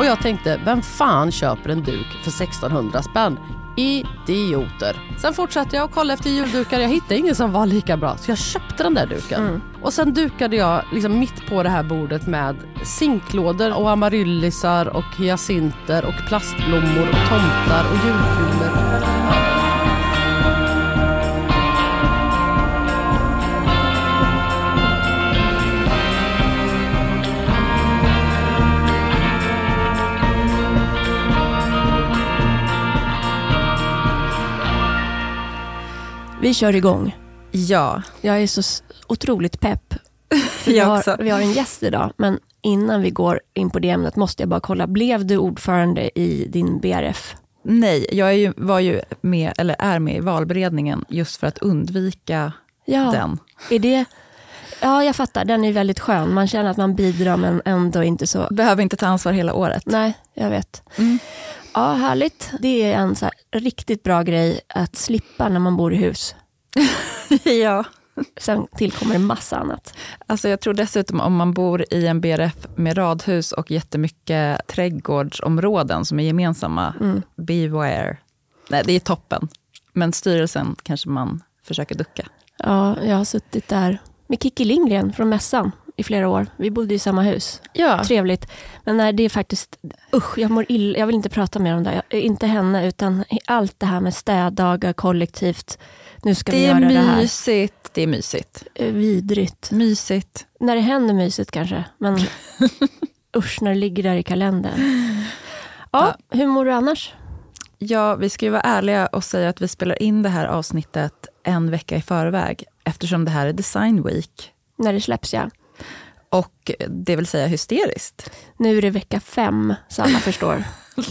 Och jag tänkte, vem fan köper en duk för 1600 spänn? Idioter. Sen fortsatte jag och kollade efter juldukar. Jag hittade ingen som var lika bra. Så jag köpte den där duken. Mm. Och sen dukade jag liksom mitt på det här bordet med zinklådor och amaryllisar och hyacinter och plastblommor och tomtar och julkulor. Vi kör igång. Ja, Jag är så otroligt pepp. Vi, har, också. vi har en gäst idag, men innan vi går in på det ämnet måste jag bara kolla. Blev du ordförande i din BRF? Nej, jag är ju, var ju med, eller är med i valberedningen just för att undvika Ja, den. är det... Ja, jag fattar. Den är väldigt skön. Man känner att man bidrar, men ändå inte så... Behöver inte ta ansvar hela året. Nej, jag vet. Mm. Ja, härligt. Det är en så riktigt bra grej att slippa när man bor i hus. ja. Sen tillkommer det massa annat. Alltså jag tror dessutom om man bor i en BRF med radhus och jättemycket trädgårdsområden som är gemensamma, Mm. beware. Nej, det är toppen. Men styrelsen kanske man försöker ducka. Ja, jag har suttit där med Kikki Lindgren från mässan i flera år. Vi bodde i samma hus. Ja. Trevligt. Men nej, det är faktiskt, usch, jag mår illa. Jag vill inte prata mer om det. Jag, inte henne, utan allt det här med städdagar kollektivt. Nu ska vi Det är göra det här. mysigt. Det är mysigt. Eh, Vidrigt. Mysigt. När det händer mysigt kanske, men usch när det ligger där i kalendern. Ja, hur mår du annars? Ja, vi ska ju vara ärliga och säga att vi spelar in det här avsnittet en vecka i förväg, eftersom det här är Design Week. När det släpps ja. Och det vill säga hysteriskt. Nu är det vecka fem, så alla förstår.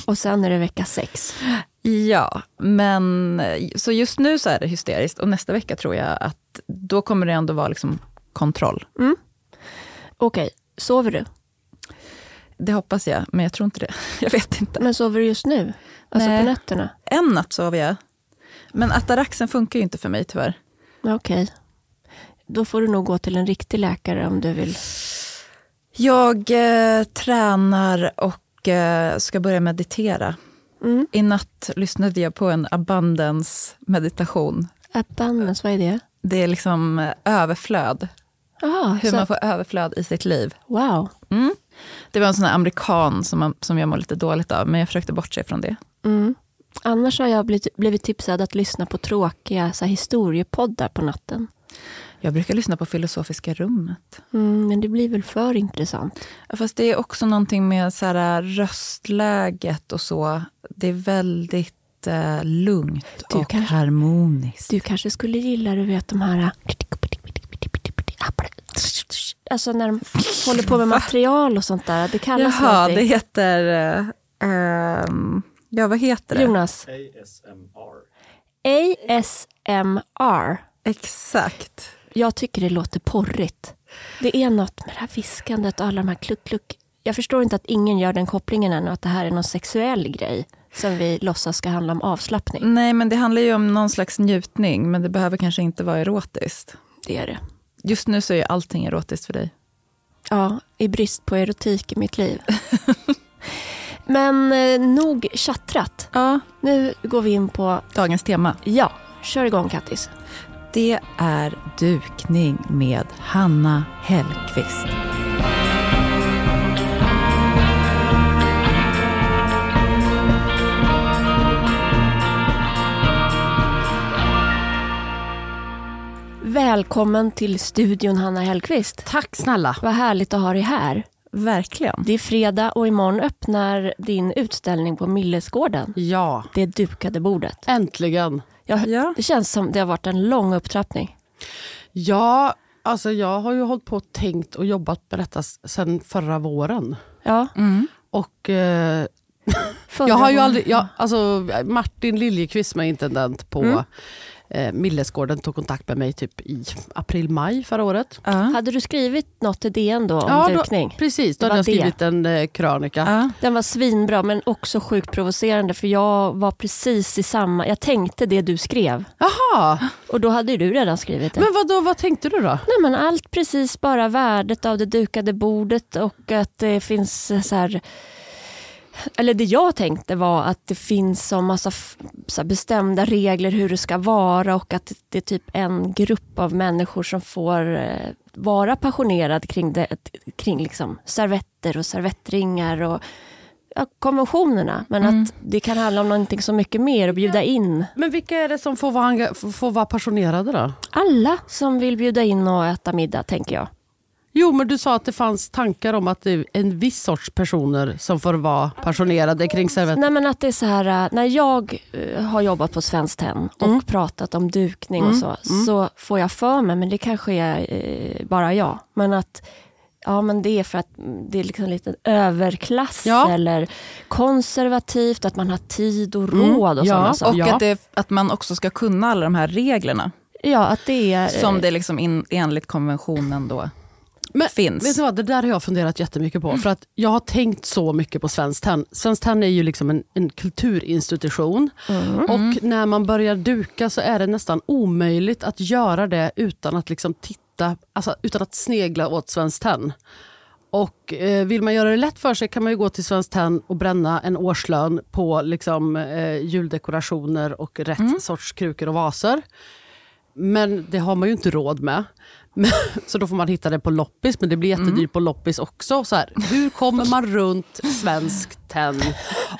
Och sen är det vecka sex. Ja, men så just nu så är det hysteriskt och nästa vecka tror jag att då kommer det ändå vara liksom kontroll. Okej, sover du? Det hoppas jag, men jag tror inte det. Jag vet inte. Men sover du just nu? Alltså Nej. på nätterna? En natt sover jag. Men Ataraxen funkar ju inte för mig tyvärr. Okej. Då får du nog gå till en riktig läkare om du vill. Jag eh, tränar och eh, ska börja meditera. Mm. I natt lyssnade jag på en abundance meditation. Abundance, vad är det? Det är liksom eh, överflöd. Jaha, Hur så, man får överflöd i sitt liv. wow. Mm. Det var en sån här amerikan som, man, som jag mår lite dåligt av, men jag försökte bortse från det. Mm. Annars har jag blivit, blivit tipsad att lyssna på tråkiga så här, historiepoddar på natten. Jag brukar lyssna på Filosofiska rummet. Mm, men det blir väl för intressant. Ja, Fast det är också någonting med så här, röstläget och så. Det är väldigt eh, lugnt Du och kanske- harmoniskt. Du kanske skulle gilla, du vet de här... Alltså när de håller på med material och sånt där. Det kallas Jaha, någonting. det heter... eh, ja, vad heter det? Jonas, ASMR. ASMR. Exakt. Jag tycker det låter porrigt. Det är något med det här viskandet och alla de här kluck-kluck. Jag förstår inte att ingen gör den kopplingen än och att det här är någon sexuell grej som vi låtsas ska handla om avslappning. Nej, men det handlar ju om någon slags njutning, men det behöver kanske inte vara erotiskt. Det är det. Just nu så är allting erotiskt för dig. Ja, i brist på erotik i mitt liv. Men eh, nog tjattrat. Ja. Nu går vi in på, Dagens tema. ja, kör igång Kattis. Det är dukning med Hanna Hellqvist. Välkommen till studion Hanna Hellqvist. Tack snälla. Vad härligt att ha dig här. Verkligen. Det är fredag och imorgon öppnar din utställning på Millesgården. Ja, Det dukade bordet. äntligen. Jag, Ja. Det känns som det har varit en lång upptrappning. Ja, alltså jag har ju hållit på och tänkt och jobbat med detta sedan förra våren. Ja, Mm. Och eh, jag har ju aldrig, jag, alltså Martin Liljekvist som är intendent på Mm. Eh, Millesgården tog kontakt med mig typ i april-maj förra året. Ja. Hade du skrivit något till DN då om Ja, då- dukning? Precis, då Det hade jag skrivit en eh, krönika. Ja. Den var svinbra men också sjukt provocerande för jag var precis i samma, jag tänkte det du skrev Jaha, och då hade ju du redan skrivit det. men vad, då, vad tänkte du då? Nej, men allt precis bara värdet av det dukade bordet och att det finns eh, så här eller det jag tänkte var att det finns så massa så bestämda regler hur det ska vara och att det är typ en grupp av människor som får eh, vara passionerad kring, det, kring liksom servetter och servettringar och ja, konventionerna. Men att det kan handla om någonting så mycket mer och bjuda in Men vilka är det som får vara, får vara passionerade då? alla som vill bjuda in och äta middag, tänker jag. Jo, men du sa att det fanns tankar om att det är en viss sorts personer som får vara passionerade kring servetter. Nej men att det är så här, äh, när jag eh, har jobbat på Svenskt Tenn och Mm. pratat om dukning och så, så får jag för mig, men det kanske är eh, bara jag, men att Ja men det är för att mm, det är liksom lite överklass Ja. eller konservativt, att man har tid och råd och Mm. Ja, sådana. Och Ja. att, det, att man också ska kunna alla de här reglerna. Ja, att det är... Som det liksom in, enligt konventionen då Men finns. Vet du vad, det där har jag funderat jättemycket på. För att jag har tänkt så mycket på Svenskt Tenn. Svenskt Tenn är ju liksom en, en kulturinstitution. Och när man börjar duka så är det nästan omöjligt att göra det utan att liksom titta, alltså utan att snegla åt Svenskt Tenn. Och eh, vill man göra det lätt för sig kan man ju gå till Svenskt Tenn och bränna en årslön på liksom, eh, juldekorationer och rätt sorts krukor och vaser. Men det har man ju inte råd med. Så då får man hitta det på loppis, men det blir jättedyrt på loppis också. Så här, hur kommer man runt Svenskt Tenn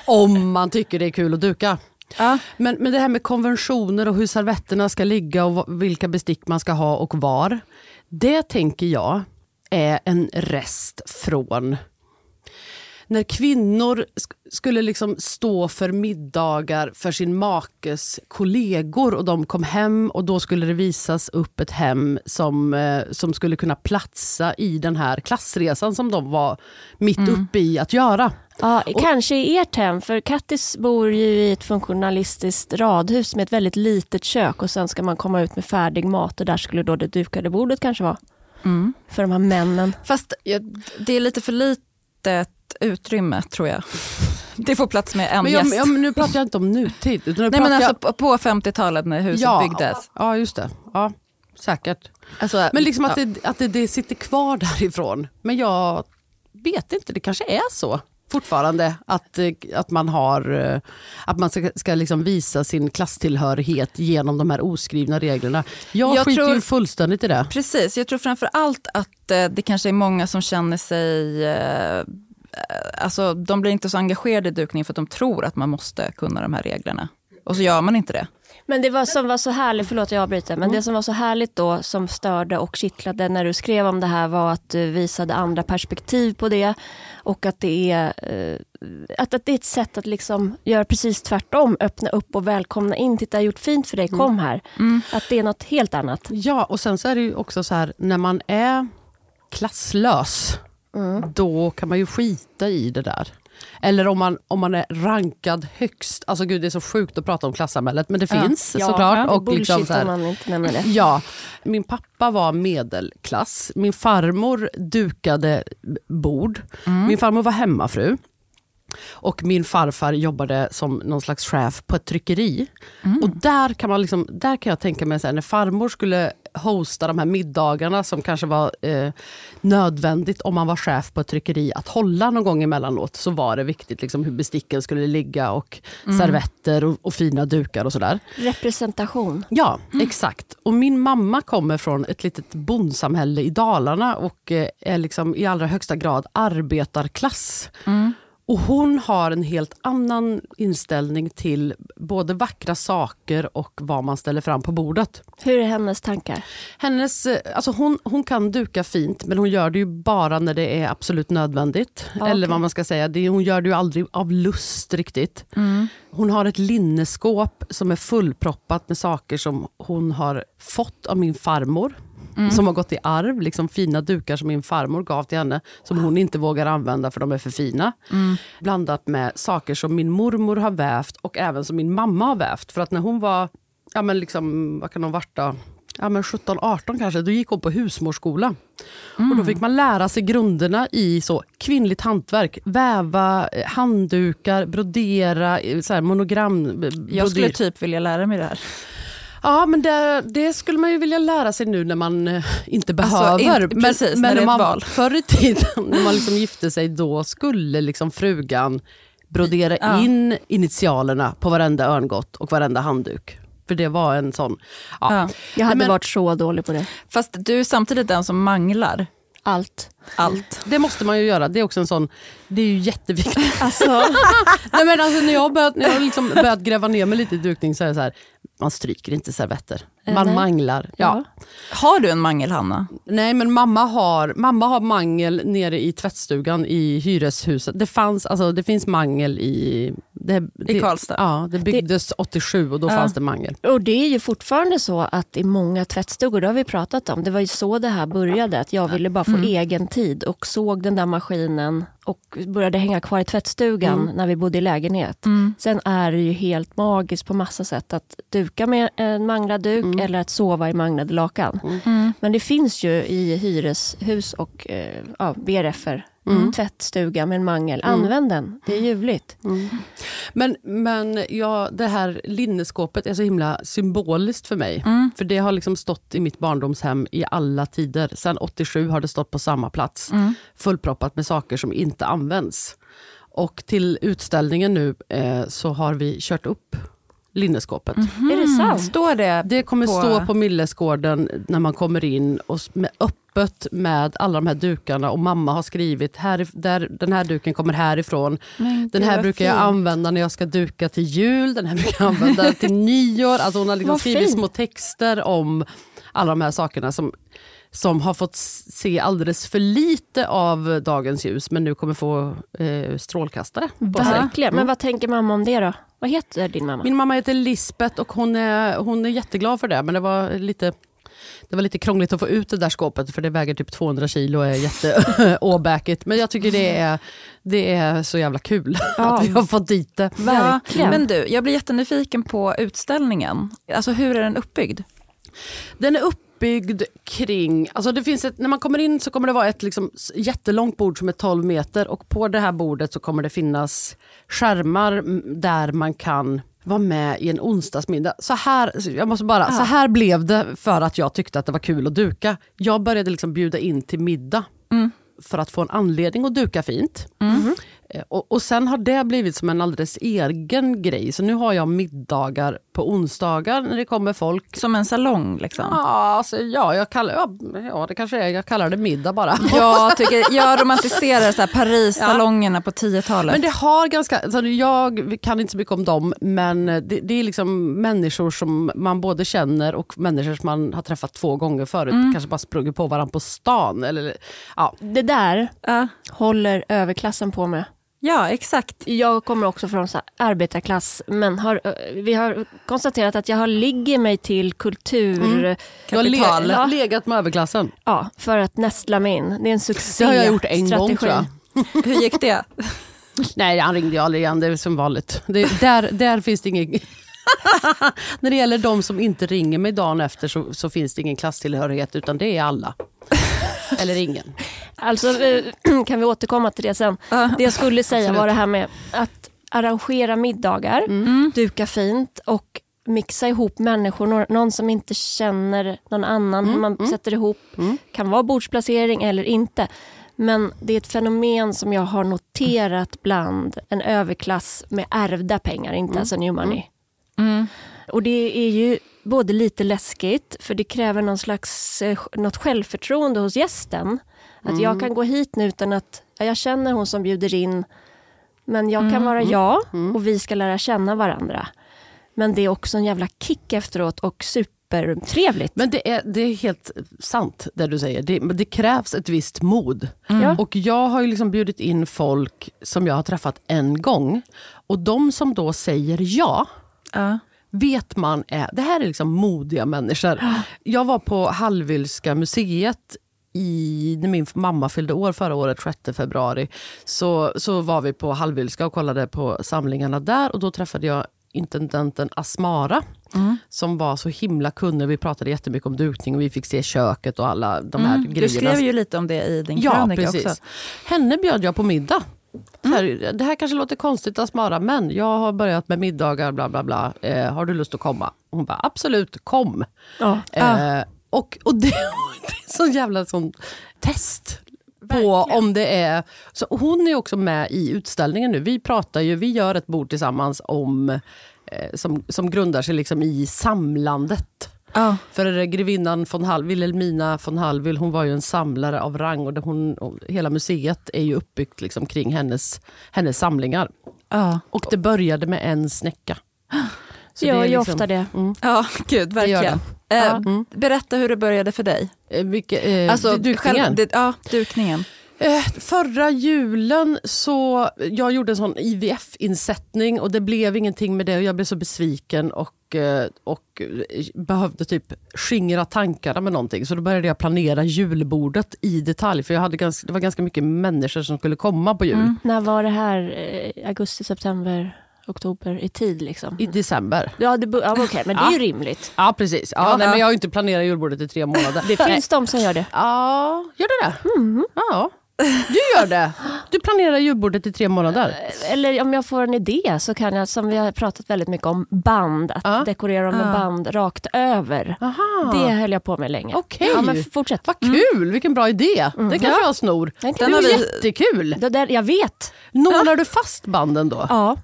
om man tycker det är kul att duka? Ja. Men, men det här med konventioner och hur servetterna ska ligga och vilka bestick man ska ha och var. Det tänker jag är en rest från när kvinnor sk- skulle liksom stå för middagar för sin makes kollegor och de kom hem och då skulle det visas upp ett hem som, eh, som skulle kunna platsa i den här klassresan som de var mitt uppe i att göra. Ja, kanske i ert hem, för Kattis bor ju i ett funktionalistiskt radhus med ett väldigt litet kök och sen ska man komma ut med färdig mat och där skulle då det dukade bordet kanske vara. Mm. För de här männen. Fast ja, det är lite för litet utrymme tror jag. Det får plats med en Men jag, gäst. jag, men nu pratar jag inte om nutid. Utan nu Nej, men alltså på- på 50-talet när huset ja, byggdes. Ja, just det. Ja, säkert. Alltså, Men liksom att, ja. det, att det, det sitter kvar därifrån. Men jag vet inte, det kanske är så fortfarande att, eh, att man, har, eh, att man ska, ska liksom visa sin klasstillhörighet genom de här oskrivna reglerna. Jag, Jag skiter tror- ju fullständigt i det. Precis, jag tror framför allt att eh, det kanske är många som känner sig... Eh, alltså, de blir inte så engagerade i dukning för att de tror att man måste kunna de här reglerna. Och så gör man inte det. Men det var som var så härligt, förlåt jag avbryter, men det som var så härligt då som störde och kittlade när du skrev om det här var att du visade andra perspektiv på det och att det är, eh, att, att det är ett sätt att liksom göra precis tvärtom, öppna upp och välkomna in, titta jag har gjort fint för dig, kom här. Att det är något helt annat. Ja, och sen så är det ju också så här, när man är klasslös, då kan man ju skita i det där. Eller om man, om man är rankad högst, alltså gud det är så sjukt att prata om klassamhället, men det finns Ja, såklart. är och bullshit liksom så här, man inte nämner det. Ja, min pappa var medelklass. Min farmor dukade bord. Min farmor var hemmafru. Och min farfar jobbade som någon slags chef på ett tryckeri. Och där kan, man liksom, där kan jag tänka mig, så här, när farmor skulle hosta de här middagarna som kanske var eh, nödvändigt om man var chef på ett tryckeri att hålla någon gång emellanåt, så var det viktigt liksom, hur besticken skulle ligga och servetter och, och fina dukar och sådär. Representation. Ja, exakt. Och min mamma kommer från ett litet bondsamhälle i Dalarna och eh, är liksom i allra högsta grad arbetarklass. Och hon har en helt annan inställning till både vackra saker och vad man ställer fram på bordet. Hur är hennes tankar? Hennes, eh, alltså hon, hon kan duka fint men hon gör det ju bara när det är absolut nödvändigt. Ja, Eller vad man ska säga, det, hon gör det ju aldrig av lust riktigt. Hon har ett linneskåp som är fullproppat med saker som hon har fått av min farmor. Som har gått i arv, liksom fina dukar som min farmor gav till henne. Som hon inte vågar använda för de är för fina. Blandat med saker som min mormor har vävt och även som min mamma har vävt. För att när hon var, ja men liksom, vad kan hon varit då? Ja, men 17-18 kanske, då gick hon på husmorsskola. Och då fick man lära sig grunderna i så kvinnligt hantverk. Väva eh, handdukar, brodera, eh, så här, monogram. eh, Jag skulle brodyr. typ vilja lära mig det här. Ja, men det, det skulle man ju vilja lära sig nu när man eh, inte Alltså, behöver. inte- precis, när det är ett man, val. Förr i tiden, när man liksom gifte sig, då skulle liksom frugan brodera Ja. in initialerna på varenda örngott och varenda handduk. För det var en sån... Ja. Ja. Jag hade Men- varit så dålig på det. Fast du är samtidigt den som manglar Allt. allt. Det måste man ju göra. Det är också en sån... Det är ju jätteviktigt. Alltså, Nej, men alltså, när jag har börjat, när jag liksom börjat gräva ner mig lite i dukning så är det så här, man stryker inte servetter. Eh, Man nej. manglar. Ja. Ja. Har du en mangel, Hanna? Nej men mamma har, mamma har mangel nere i tvättstugan i hyreshuset. Det, fanns, alltså, det finns mangel i... Det, det, Karlstad? Ja, det byggdes 87 och då Ja. fanns det mangel. Och det är ju fortfarande så att i många tvättstugor, det har vi pratat om, det var ju så det här började, att jag ville bara få egen tid och såg den där maskinen och började hänga kvar i tvättstugan när vi bodde i lägenhet. Sen är det ju helt magiskt på massa sätt att duka med en manglad duk eller att sova i manglade lakan. Men det finns ju i hyreshus och eh, ja, BRFer, tvättstuga med en mangel. Använd den, det är ljuvligt. Men, men ja, det här linneskåpet är så himla symboliskt för mig. För det har liksom stått i mitt barndomshem i alla tider. Sen 87 har det stått på samma plats. Fullproppat med saker som inte används. Och till utställningen nu eh, så har vi kört upp linneskåpet. Är det sant? Står det? Det kommer på- stå på Millesgården när man kommer in och med öppet med alla de här dukarna och mamma har skrivit här, där, den här duken kommer härifrån. Men Den här brukar jag fint. använda när jag ska duka till jul, den här brukar jag använda till nyår. Alltså hon har liksom skrivit små texter om alla de här sakerna som, som har fått se alldeles för lite av dagens ljus men nu kommer få eh, strålkastare på sig. Verkligen. Men vad tänker mamma om det då? Vad heter din mamma? Min mamma heter Lisbeth och hon är, hon är jätteglad för det. Men det var lite det var lite krångligt att få ut det där skåpet för det väger typ 200 kilo och är jätteåbäkigt. Men jag tycker det är, det är så jävla kul Ja. att vi har fått dit det. Verkligen. Ja, men du, jag blir jättenyfiken på utställningen. Alltså hur är den uppbyggd? Den är uppbyggd kring, alltså det finns ett, när man kommer in så kommer det vara ett liksom jättelångt bord som är 12 meter och på det här bordet så kommer det finnas skärmar där man kan vara med i en onsdagsmiddag. Så här, jag måste bara, så här blev det för att jag tyckte att det var kul att duka. Jag började liksom bjuda in till middag för att få en anledning att duka fint. Eh, Och, och sen har det blivit som en alldeles egen grej. Så nu har jag middagar på onsdagar när det kommer folk. Som en salong liksom? Ja, alltså, ja, jag kallar, ja, ja, det kanske är. Jag kallar det middag bara. Jag, tycker, jag romantiserar så här Paris-salongerna på 10-talet. Men det har ganska, alltså jag kan inte så mycket om dem, men det, det är liksom människor som man både känner och människor som man har träffat två gånger förut. Kanske bara sprungit på varandra på stan. Eller, ja. Det där Ja. håller överklassen på med. Ja, exakt. Jag kommer också från så här arbetarklass, men har, vi har konstaterat att jag har ligger mig till kultur... Du har le, Ja. legat med överklassen. Ja, för att nästla mig in. Det är en succé Det har jag gjort en gång tror jag. Hur gick det? Nej, han ringde jag aldrig igen. Det är som vanligt. Det, där, där finns det ingen... När det gäller de som inte ringer mig dagen efter så, så finns det ingen klasstillhörighet utan det är alla. Eller ingen. Alltså eh, kan vi återkomma till det sen. Det jag skulle säga Absolut. var det här med att arrangera middagar, Mm. duka fint och mixa ihop människor, nå- någon som inte känner någon annan, Mm, man sätter ihop, kan vara bordsplacering eller inte. Men det är ett fenomen som jag har noterat bland en överklass med ärvda pengar, inte alltså new money. Och det är ju både lite läskigt, för det kräver någon slags, eh, något självförtroende hos gästen. Att jag kan gå hit nu utan att, ja, jag känner hon som bjuder in, men jag kan vara jag och vi ska lära känna varandra. Men det är också en jävla kick efteråt och supertrevligt. Men det är, det är helt sant det du säger. Det, det krävs ett visst mod. Ja. Och jag har ju liksom bjudit in folk som jag har träffat en gång. Och de som då säger ja, Ja. Vet man är, det här är liksom modiga människor. Jag var på Hallwylska museet i, när min mamma fyllde år förra året, 6 februari. Så, så var vi på Hallwylska och kollade på samlingarna där och då träffade jag intendenten Asmara som var så himla kunnig. Vi pratade jättemycket om dukning och vi fick se köket och alla de här Du grejerna. skrev ju lite om det i din Ja, krönika precis. också. Henne bjöd jag på middag. Så här, det här kanske låter konstigt Asmara, men jag har börjat med middagar, bla bla bla. Eh, har du lust att komma? Hon bara, absolut, kom. Ja. Eh, och, och det, det är så jävla sån test. på om det är... Så hon är också med i utställningen nu. Vi pratar ju, vi gör ett bord tillsammans om eh, som, som grundar sig liksom i samlandet. Ja. För grevinnan von Hall, Wilhelmina von Hallwyl, hon var ju en samlare av rang och det hon, hela museet är ju uppbyggt liksom kring hennes, hennes samlingar. Ja. Och det började med en snäcka. Så Jag det är liksom- ofta det. Mm. ja, gud, Det verkligen. det. Eh, Mm. Berätta hur det började för dig. Eh, Vilke, eh, Alltså, dukningen. själva- det, ja, dukningen. Eh, förra julen så jag gjorde en sån IVF-insättning och det blev ingenting med det och jag blev så besviken och, eh, och eh, behövde typ skingra tankarna med någonting. Så då började jag planera julbordet i detalj för jag hade ganska, det var ganska mycket människor som skulle komma på jul. Mm. När var det här? Eh, Augusti, september, oktober i tid liksom? I december. Ja, det, ja okej, men det är ju rimligt. Ja precis. Ja, Ja. nej, men jag har inte planerat julbordet i tre månader. Det finns de som gör det. Ja, gör det det? Ja, du gör det. Du planerar julbordet i tre månader. Eller om jag får en idé så kan jag, som vi har pratat väldigt mycket om, band. Att Ja. dekorera med Ja. band rakt över. Aha. Det höll jag på med länge. Okej. Ja, men fortsätt. Vad kul, vilken bra idé. Den kanske jag snor. Den Det är vi- jättekul. Det där, jag vet. Nålar du fast banden då? Ja.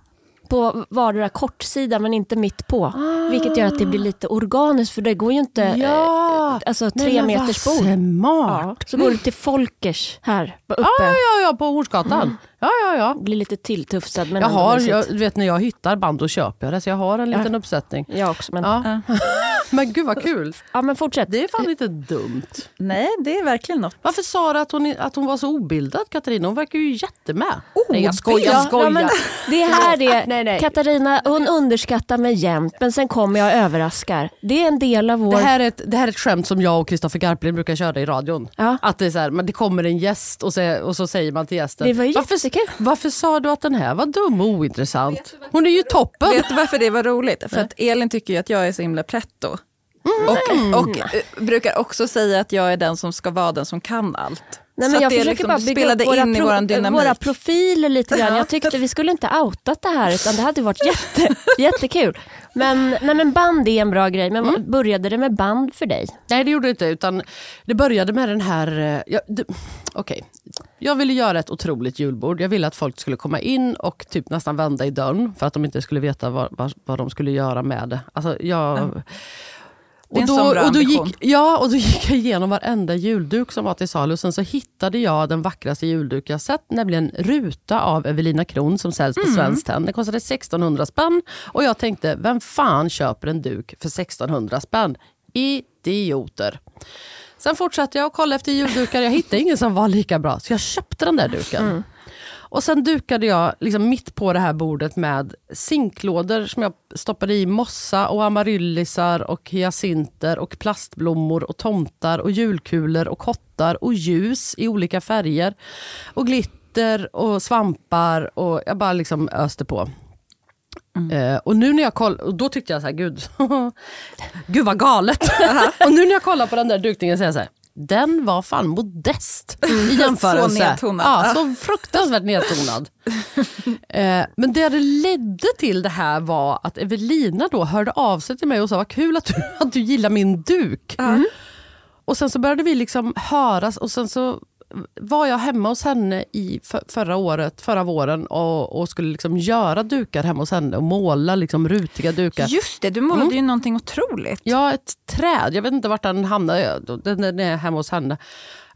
På vardera kortsida men inte mitt på. Vilket gör att det blir lite organiskt för det går ju inte eh, Ja. alltså, Nej, tre men meters bord. smart. Ja. Så går det till Folkers här uppe. Ja, ja, ja, på Hornsgatan. Ja, ja, ja. Blir lite tilltufsad men Jag har, jag, du vet när jag hittar band då köper jag det, så jag har en liten uppsättning. Jag också men ja. Ja. Men gud vad kul. men fortsätt. Det är fan lite dumt. Nej, det är verkligen något. Varför sa du att hon, att hon var så obildad Katarina? Hon verkar ju jättemed. Nej jag skojar, Ja, jag skojar. ja, men det här är, Nej, nej. Katarina hon underskattar mig jämt men sen kommer jag och överraskar. Det är en del av vår... Det här, är ett, det här är ett skämt som jag och Kristoffer Garplind brukar köra i radion. Ja. Att det, är så här, men det kommer en gäst och så, och så säger man till gästen Det var varför, jättekul. varför sa du att den här var dum och ointressant? Hon är ju toppen! Vet du varför det var roligt? För att Elin tycker ju att jag är så himla pretto. Mm. Och, och eh, brukar också säga att jag är den som ska vara den som kan allt. Nej, så men jag det försöker liksom bara bygga spelade upp våra, in i våran pro- dynamik. våra profiler lite grann. Jag tyckte vi skulle inte outat det här utan det hade varit jätte, jättekul. Men, nej, men band är en bra grej. Men Mm. började det med band för dig? Nej det gjorde det inte utan det började med den här... eh, Ja, okej. Jag ville göra ett otroligt julbord. Jag ville att folk skulle komma in och typ nästan vända i dörren för att de inte skulle veta vad, vad, vad de skulle göra med det. Alltså, jag, Det sån bra och då gick, ja, och då gick jag igenom varenda julduk som var till salu. Och sen så hittade jag den vackraste julduk jag sett, nämligen Ruta av Evelina Kron som säljs på Mm. Svenskt Tenn. Den kostade 1600 spänn och jag tänkte, vem fan köper en duk för 1600 spänn? Idioter. Sen fortsatte jag och kolla efter juldukar, jag hittade ingen som var lika bra, så jag köpte den där duken. Och sen dukade jag liksom mitt på det här bordet med zinklådor som jag stoppade i mossa och amaryllisar och hyacinter och plastblommor och tomtar och julkulor och kottar och ljus i olika färger. Och glitter och svampar och jag bara liksom öste på. Eh, och nu när jag koll, och då tyckte jag så här, gud, gud vad galet. och nu när jag kollar på den där dukningen så är jag så här, den var fan modest i jämförelse. Så nedtonad. Ja, så fruktansvärt nedtonad. eh, men det det ledde till det här var att Evelina då hörde av sig till mig och sa, vad kul att du, att du gillar min duk. Och sen så började vi liksom höras och sen så var jag hemma hos henne i för, förra året, förra våren och, och skulle liksom göra dukar hemma hos henne och måla liksom rutiga dukar. Just det, du målade ju någonting otroligt. Ja, ett träd. Jag vet inte vart den hamnade. Den, den är hemma hos henne.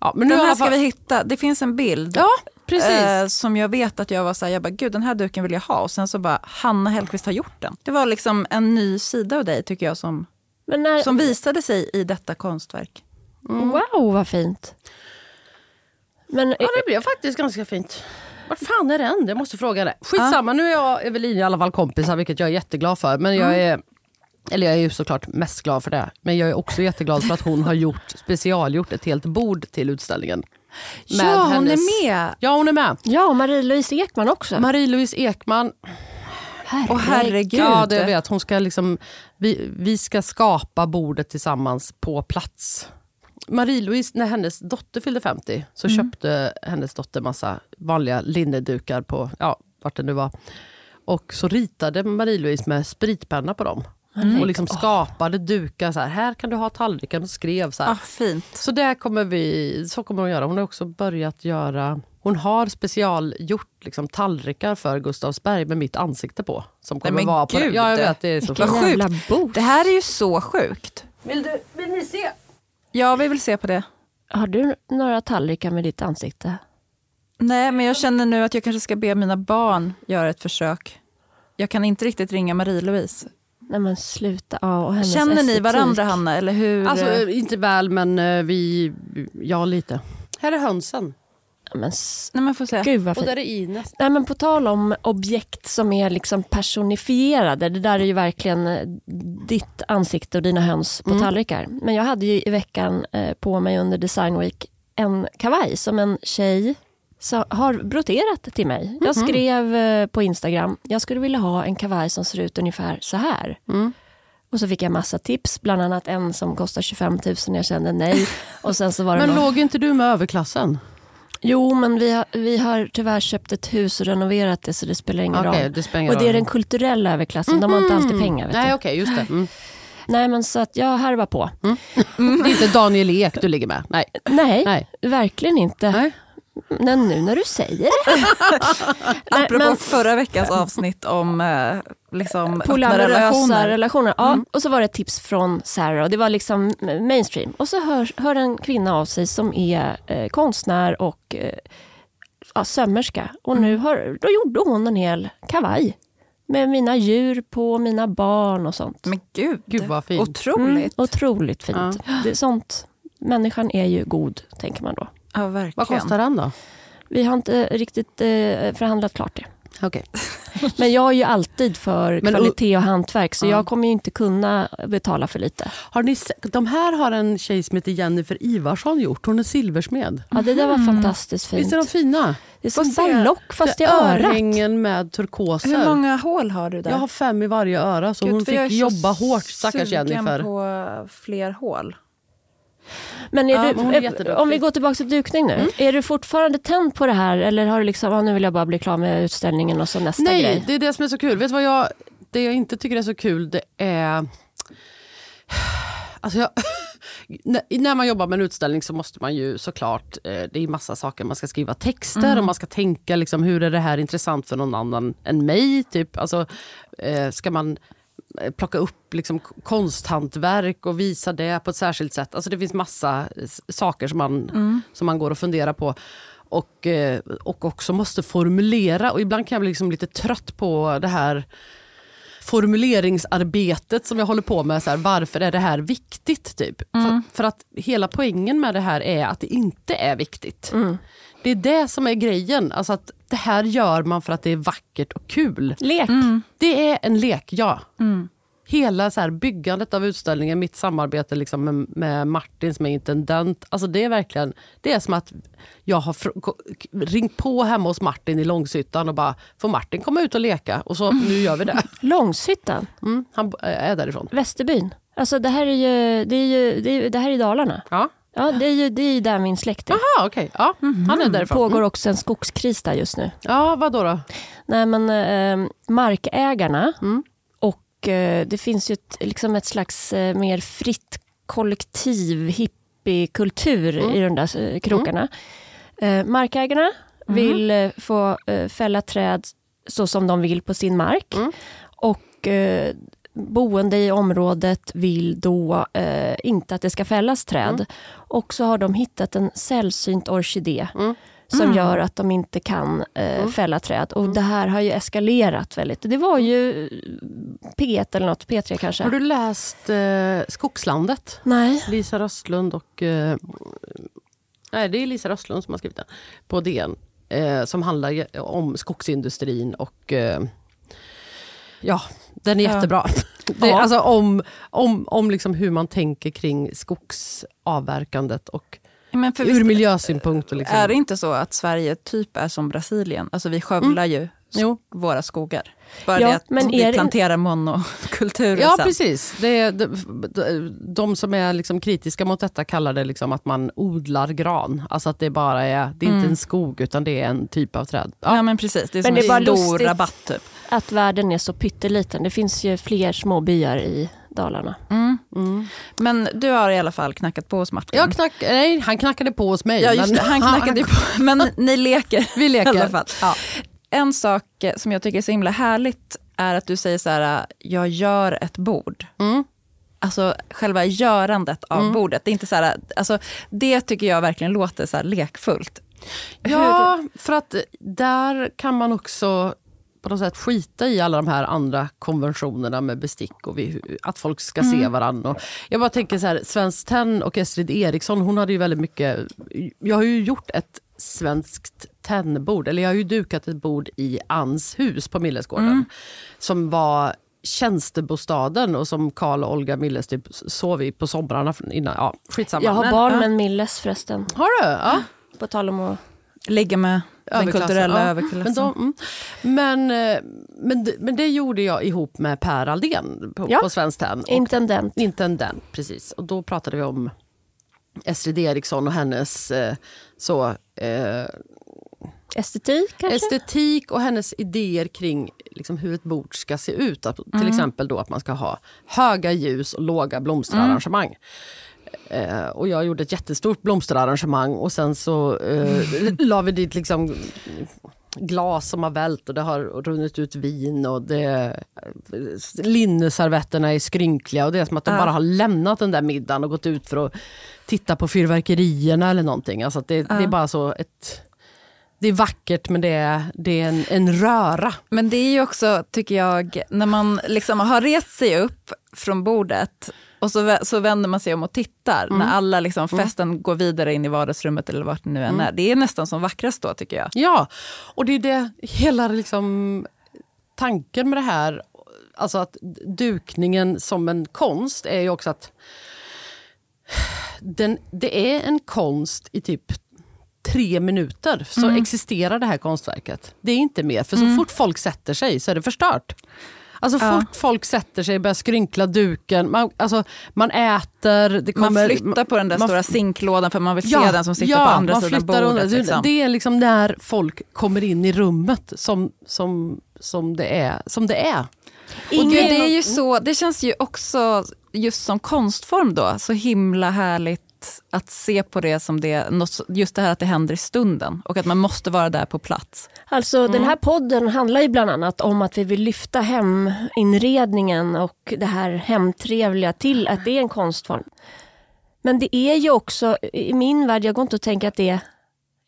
Ja, men nu Den här ska vi hitta. Det finns en bild. Ja, precis. Eh, som jag vet att jag var så här, jag bara, gud den här duken vill jag ha. Och sen så bara, Hanna Hellquist har gjort den. Det var liksom en ny sida av dig tycker jag som, när, som visade sig i detta konstverk. Wow vad fint. Men Ja, det blev faktiskt ganska fint. Vart fan är den? Jag måste fråga det. Skitsamma, nu är jag och Evelina i alla fall kompisar, vilket jag är jätteglad för. Men jag är, eller jag är ju såklart mest glad för det. Men jag är också jätteglad för att hon har gjort, specialgjort ett helt bord till utställningen. Ja, hon hennes- är med. Ja, hon är med. ja, och Marie-Louise Ekman också. Marie-Louise Ekman, Åh herregud. ja det vet hon ska liksom, vi, vi ska skapa bordet tillsammans på plats. Marie-Louise, när hennes dotter fyllde 50 så köpte hennes dotter massa vanliga linnedukar på, ja, vart det nu var. Och så ritade Marie-Louise med spritpenna på dem. Och liksom skapade dukar. Så här, här kan du ha tallriken och skrev så här. Ah, fint. Så det kommer vi, så kommer hon göra. Hon har också börjat göra hon har specialgjort liksom, tallrikar för Gustavsberg med mitt ansikte på. Som kommer men vara på gud. Ja, jag vet. Det är så sjukt. Det här är ju så sjukt. Vill, du, vill ni se? Ja, vi vill se på det. Har du några tallrikar med ditt ansikte? Nej, men jag känner nu att jag kanske ska be mina barn göra ett försök. Jag kan inte riktigt ringa Marie-Louise. Nej men sluta. Ja, och hennes Känner ni estetik. varandra, Hanna? Eller hur? Alltså, eh, inte väl, men eh, vi... Ja, lite. Här är hönsen. Men, Nej, men får se. gud vad Och fint. där är Ines. Nej, men på tal om objekt som är liksom personifierade. Det där är ju verkligen eh, ditt ansikte och dina höns på Mm. tallrikar. Men jag hade ju i veckan eh, på mig under Design Week en kavaj som en tjej sa- har broderat till mig. Jag Mhm. skrev eh, på Instagram, jag skulle vilja ha en kavaj som ser ut ungefär så här. Mm. Och så fick jag massa tips, bland annat en som kostar 25 000 jag kände nej. Och sen så var det Men någon... låg inte du med överklassen? Jo, men vi har, vi har tyvärr köpt ett hus och renoverat det så det spelar ingen Okej, roll. det spelar ingen Och det är den kulturella överklassen, de har inte alltid pengar. Vet Nej, okej, just det. Mm. Nej, men så att jag harvar på. Det är inte Daniel Ek du ligger med? Nej. Nej, Nej. verkligen inte. Nej. Men nu när du säger det. Apropå men förra veckans avsnitt om eh, liksom, polyamorösa relationer. relationer. Ja, Mm. Och så var det ett tips från Sarah och det var liksom mainstream. Och så hör, hör en kvinna av sig som är eh, konstnär och eh, ja, sömmerska. Och nu Mm. har, då gjorde hon en hel kavaj. Med mina djur på, mina barn och sånt. Men gud, Gud, vad fint. otroligt. Mm, otroligt fint. Det är sånt. Människan är ju god, tänker man då. Ja, verkligen. Vad kostar den då? Vi har inte riktigt eh, förhandlat klart det. Okej. Men jag är ju alltid för Men- kvalitet och hantverk så Ja. jag kommer ju inte kunna betala för lite. Har ni de här har en tjej som heter Jennifer Ivarsson gjort. Hon är silversmed. Ja, det där var fantastiskt fint. Visst är de fina? Det är som ballock fast i är örat. Örhängen med turkoser. Hur många hål har du där? Jag har fem i varje öra så Gud, hon jag är fick jobba hårt stackars sugen Jennifer. på fler hål. Men Ja, du, men eh, om vi går tillbaka till dukning nu. Är du fortfarande tänd på det här eller har du liksom, ja, nu vill jag bara bli klar med utställningen och så nästa Nej, grej? det är det som är så kul. Vet du vad jag, det jag inte tycker är så kul det är... Alltså jag, när, man jobbar med en utställning så måste man ju såklart, eh, det är massa saker, man ska skriva texter och man ska tänka liksom, hur är det här intressant för någon annan än mig? Typ. Alltså, eh, ska man plocka upp liksom, konsthantverk och visa det på ett särskilt sätt? Alltså det finns massa saker som man, som man går och funderar på. Och, eh, och också måste formulera och ibland kan jag bli liksom lite trött på det här formuleringsarbetet som jag håller på med. Så här, varför är det här viktigt? Typ? För, för att hela poängen med det här är att det inte är viktigt. Det är det som är grejen. Alltså att det här gör man för att det är vackert och kul. Lek. Det är en lek, ja. Hela så här byggandet av utställningen, mitt samarbete liksom med, med Martin som är intendent. Alltså det är verkligen det är som att jag har ringt på hemma hos Martin i Långshyttan och bara, får Martin komma ut och leka? Och så nu gör vi det. Långshyttan, Mm, han är därifrån. Västerbyn. Alltså det här är ju, det är ju, det, är, det här är Dalarna. Ja. Ja, det är ju, det är ju där min släkt är. Jaha, okej. Ja, Han är därifrån. pågår Mm. också en skogskris där just nu. Ja, vad då? då? Nej, men eh, markägarna Mm. och eh, det finns ju ett, liksom ett slags eh, mer fritt kollektiv hippiekultur Mm. i de där eh, krokarna. Eh, markägarna vill eh, få fälla träd så som de vill på sin mark. Mm. Och boende i området vill då eh, inte att det ska fällas träd. Och så har de hittat en sällsynt orkidé Mm. som gör att de inte kan eh, fälla träd. Och det här har ju eskalerat väldigt. Det var ju P1 eller något, P3 kanske. Har du läst eh, Skogslandet? Nej. Lisa Röstlund och... Eh, nej, det är Lisa Röstlund som har skrivit den. På DN. Eh, som handlar om skogsindustrin och... Eh, ja, den är Ja. jättebra. Det, Ja. Alltså om, om, om liksom hur man tänker kring skogsavverkandet och Men för ur visst, miljösynpunkt. Liksom. är det inte så att Sverige typ är som Brasilien? Alltså vi skövlar ju sk- våra skogar. Bara Ja, det att men vi är det- planterar monokulturer Ja, sen. precis. Det är, de, de, som är liksom kritiska mot detta kallar det liksom att man odlar gran. Alltså att det bara är, det är inte en skog utan det är en typ av träd. Ja, men precis. Det är Men som det en bara stor lustigt. rabatt typ. Att världen är så pytteliten. Det finns ju fler små byar i Dalarna. Mm. Men du har i alla fall knackat på hos Martin. Jag knack, nej, han knackade på hos mig. ja, just men- det, han knackade ju på. Men ni leker. Vi leker. I alla fall. Ja. En sak eh, som jag tycker är så himla härligt är att du säger så här, jag gör ett bord. Mm. Alltså själva görandet av bordet. Det, är inte så här, alltså, det tycker jag verkligen låter så här lekfullt. Ja, för att där kan man också på något sätt skita i alla de här andra konventionerna med bestick och vi, att folk ska se varandra. Och jag bara tänker så här, Svenskt Tenn och Estrid Eriksson, hon hade ju väldigt mycket... Jag har ju gjort ett svenskt tennbord, eller jag har ju dukat ett bord i Anns hus på Millesgården. Som var tjänstebostaden och som Karl och Olga Milles typ sov i på somrarna innan. Ja, skitsamma. Jag har barn med en Milles förresten. Har du? Ja. På tal om att... Ligga med den kulturella ja. överklassen. Men, de, mm. men, eh, men, det- men det gjorde jag ihop med Per Aldén på, Ja. på Svenskt Tenn. Intendent. Intendent, precis. Och då pratade vi om Estrid Eriksson och hennes eh, så, eh, Estetik kanske? estetik och hennes idéer kring liksom, hur ett bord ska se ut. Att, till exempel då att man ska ha höga ljus och låga blomsterarrangemang. Eh, och jag gjorde ett jättestort blomsterarrangemang och sen så eh, la vi dit liksom glas som har vält och det har runnit ut vin och det, linneservetterna är skrynkliga och det är som att de Ja. bara har lämnat den där middagen och gått ut för att titta på fyrverkerierna eller någonting. Alltså det, det är bara så ett... Det är vackert men det är, det är en, en röra. Men det är ju också, tycker jag, när man liksom har rest sig upp från bordet och så, så vänder man sig om och tittar när alla liksom, festen går vidare in i vardagsrummet eller vart det nu än är. Det är nästan som vackrast då tycker jag. Ja, och det är det hela liksom, tanken med det här, alltså att dukningen som en konst är ju också att den, det är en konst i typ tre minuter så existerar det här konstverket. Det är inte mer, för så fort folk sätter sig så är det förstört. Alltså Ja. fort folk sätter sig, börjar skrynkla duken, man, alltså, man äter, det Man kommer... flyttar på den där man- stora sinklådan för man vill se den som sitter på andra man sidan bordet. Liksom. Det är liksom när folk kommer in i rummet som, som, som, det, är, som det är. Och Ingen- det, är ju så, det känns ju också, just som konstform då, så himla härligt att se på det som det, just det här att det händer i stunden och att man måste vara där på plats. Alltså den här podden handlar ju bland annat om att vi vill lyfta heminredningen och det här hemtrevliga till att det är en konstform. Men det är ju också, i min värld, jag går inte att tänka att det är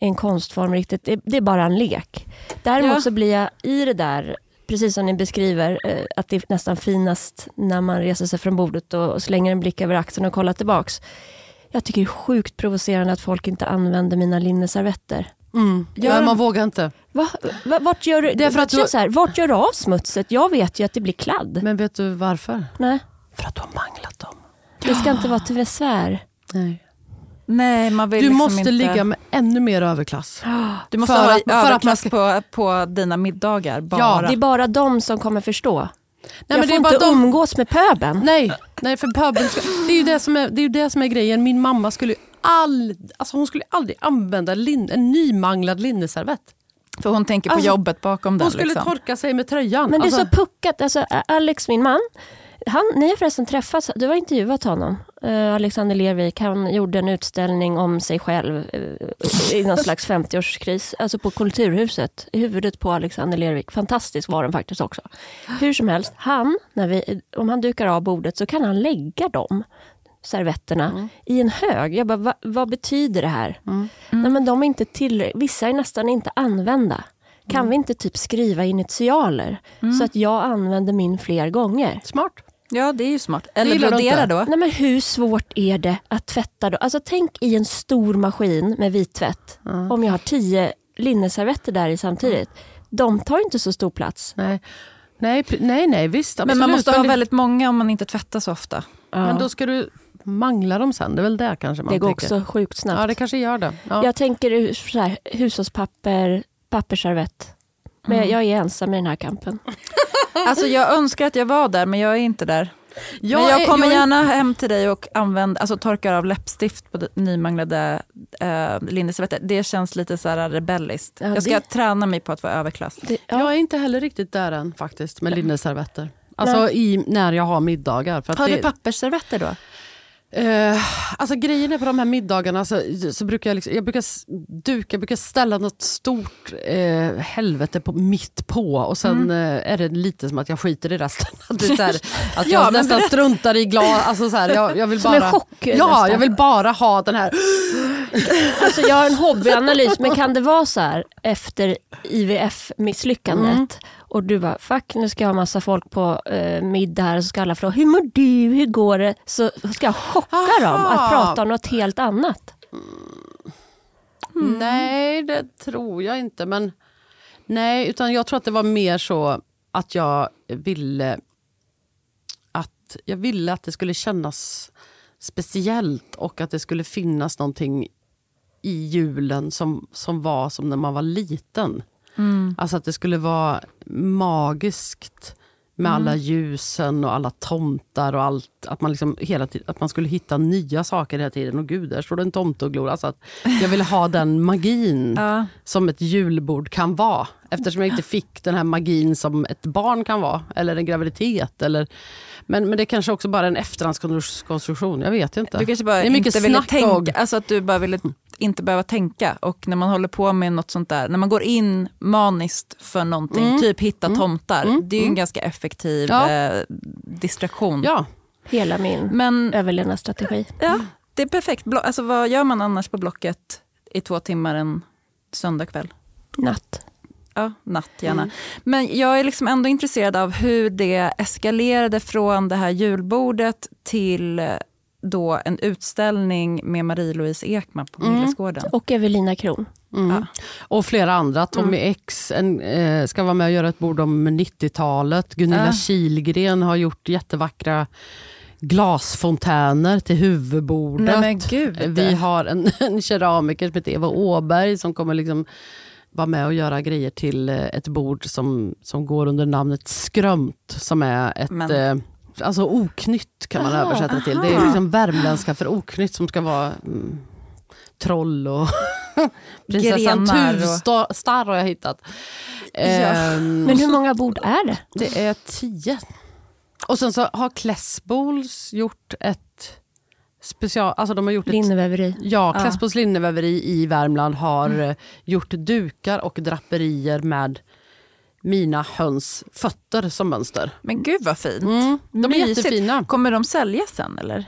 en konstform riktigt, det, det är bara en lek. Däremot Ja. så blir jag i det där, precis som ni beskriver, eh, att det är nästan finast när man reser sig från bordet och, och slänger en blick över axeln och kollar tillbaks. Jag tycker det är sjukt provocerande att folk inte använder mina linneservetter. Ja, man vågar inte. Va? Va? Vart gör du, Det är för att du- så här, vart gör du av smutset? Jag vet ju att det blir kladd. Men vet du varför? Nej, För att du har manglat dem. det ska inte vara till besvär. Nej. Nej, man vill Du liksom måste inte... ligga med ännu mer överklass. Du måste för ha att- för att man överklass ska- på, på dina middagar bara. Det är bara de som kommer förstå. Nej, jag får inte de- umgås med pöben. Nej, nej för pöbeln ska, det, är ju det, som är, det är det som är grejen. Min mamma skulle all, alltså hon skulle aldrig använda lin, en nymanglad linneservett. För hon tänker på Alltså, jobbet bakom den. Hon skulle liksom. torka sig med tröjan. Men det är Alltså, så puckat. Alltså, Alex, min man, han, ni har förresten träffats, du har intervjuat honom. Eh, Alexander Lervik, han gjorde en utställning om sig själv eh, i någon slags 50-årskris, alltså på Kulturhuset, i huvudet på Alexander Lervik. Fantastisk var den faktiskt också. Hur som helst, han, när vi, om han dukar av bordet så kan han lägga dem servetterna i en hög. Jag bara, va, vad betyder det här? Nej, men de är inte till, vissa är nästan inte använda. Kan vi inte typ skriva initialer så att jag använder min fler gånger? Smart. Ja, det är ju smart. Eller brodera då. Nej, men hur svårt är det att tvätta då? Alltså tänk i en stor maskin med vittvätt. Om jag har tio linneservetter där i samtidigt. De tar inte så stor plats. Nej, nej, nej, nej visst. Men man absolut. måste ha det- väldigt många om man inte tvättar så ofta. Men då ska du mangla dem sen. Det är väl det kanske man Det går tänker. också sjukt snabbt. Ja, det kanske gör det. Ja. Jag tänker så här, hushållspapper, pappersservett. Men jag är ensam i den här kampen. Alltså jag önskar att jag var där, men jag är inte där. Jag, Men jag är- kommer jag är- gärna hem till dig och använder, alltså torkar av läppstift på nymanglade äh, linneservetter. Det känns lite så här rebelliskt. Ja, jag ska det- träna mig på att vara överklass. Det, ja. Jag är inte heller riktigt där än faktiskt med linneservetter. Alltså i, när jag har middagar. För att Har det, du pappersservetter då? Eh, alltså grejen är på de här middagarna så, så brukar jag, liksom, jag brukar duka, jag brukar ställa något stort eh, helvete på, mitt på och sen eh, är det lite som att jag skiter i resten. Att, det här, att jag Ja, nästan struntar i glas. Alltså så här, jag, jag vill Som bara, en chock, Ja, nästan. jag vill bara ha den här... Alltså jag har en hobbyanalys, men kan det vara så här efter IVF-misslyckandet och du bara, fuck nu ska jag ha massa folk på eh, middag här och så ska alla fråga, hur mår du, hur går det? Så ska jag chocka dem Aha. att prata om något helt annat. Nej, det tror jag inte. Men Nej, utan jag tror att det var mer så att jag ville att, jag ville att det skulle kännas speciellt och att det skulle finnas någonting i julen som, som var som när man var liten. Alltså att det skulle vara magiskt med alla ljusen och alla tomtar och allt. Att man, liksom hela tiden, att man skulle hitta nya saker hela tiden. Och gud, där står det en tomte och glor. Alltså att jag ville ha den magin Ja. som ett julbord kan vara. Eftersom jag inte fick den här magin som ett barn kan vara. Eller en graviditet. Eller, men, men det är kanske också bara en efterhandskonstruktion. Jag vet inte. Du kanske bara det är mycket inte ville snack tänka, och- alltså att du bara ville inte behöva tänka. Och när man håller på med något sånt där, när man går in maniskt för någonting, typ hitta tomtar, det är ju en ganska effektiv Ja. eh, distraktion. Ja, Hela min Men överlevnadsstrategi. ja, det är perfekt. Alltså, vad gör man annars på Blocket i två timmar en söndagkväll? Natt. Ja, natt gärna. Men jag är liksom ändå intresserad av hur det eskalerade från det här julbordet till då en utställning med Marie-Louise Ekman på Millesgården. Och Evelina Kron. Mm. Och flera andra. Tommy X en, eh, ska vara med och göra ett bord om 90-talet. Gunilla Ja. Kilgren har gjort jättevackra glasfontäner till huvudbordet. Nej, men gud. Vi har en, en keramiker som heter Eva Åberg som kommer liksom vara med och göra grejer till eh, ett bord som, som går under namnet Skrömt. Som är ett... Men- Eh, alltså oknytt kan man Ah, översätta till. Det är liksom värmländska för oknytt som ska vara mm, troll och prinsessan Grenar och- Tuvstar har jag hittat. Ehm, Men hur många bord är det? det är tio. Och sen så har Klässbols gjort ett special... Alltså de har gjort ett Linneväveri. Ja, Ja. Klässbols linneväveri i Värmland har eh, gjort dukar och draperier med mina höns fötter som mönster. Men gud vad fint. Mm, de är Mysigt. jättefina. Kommer de säljas sen eller?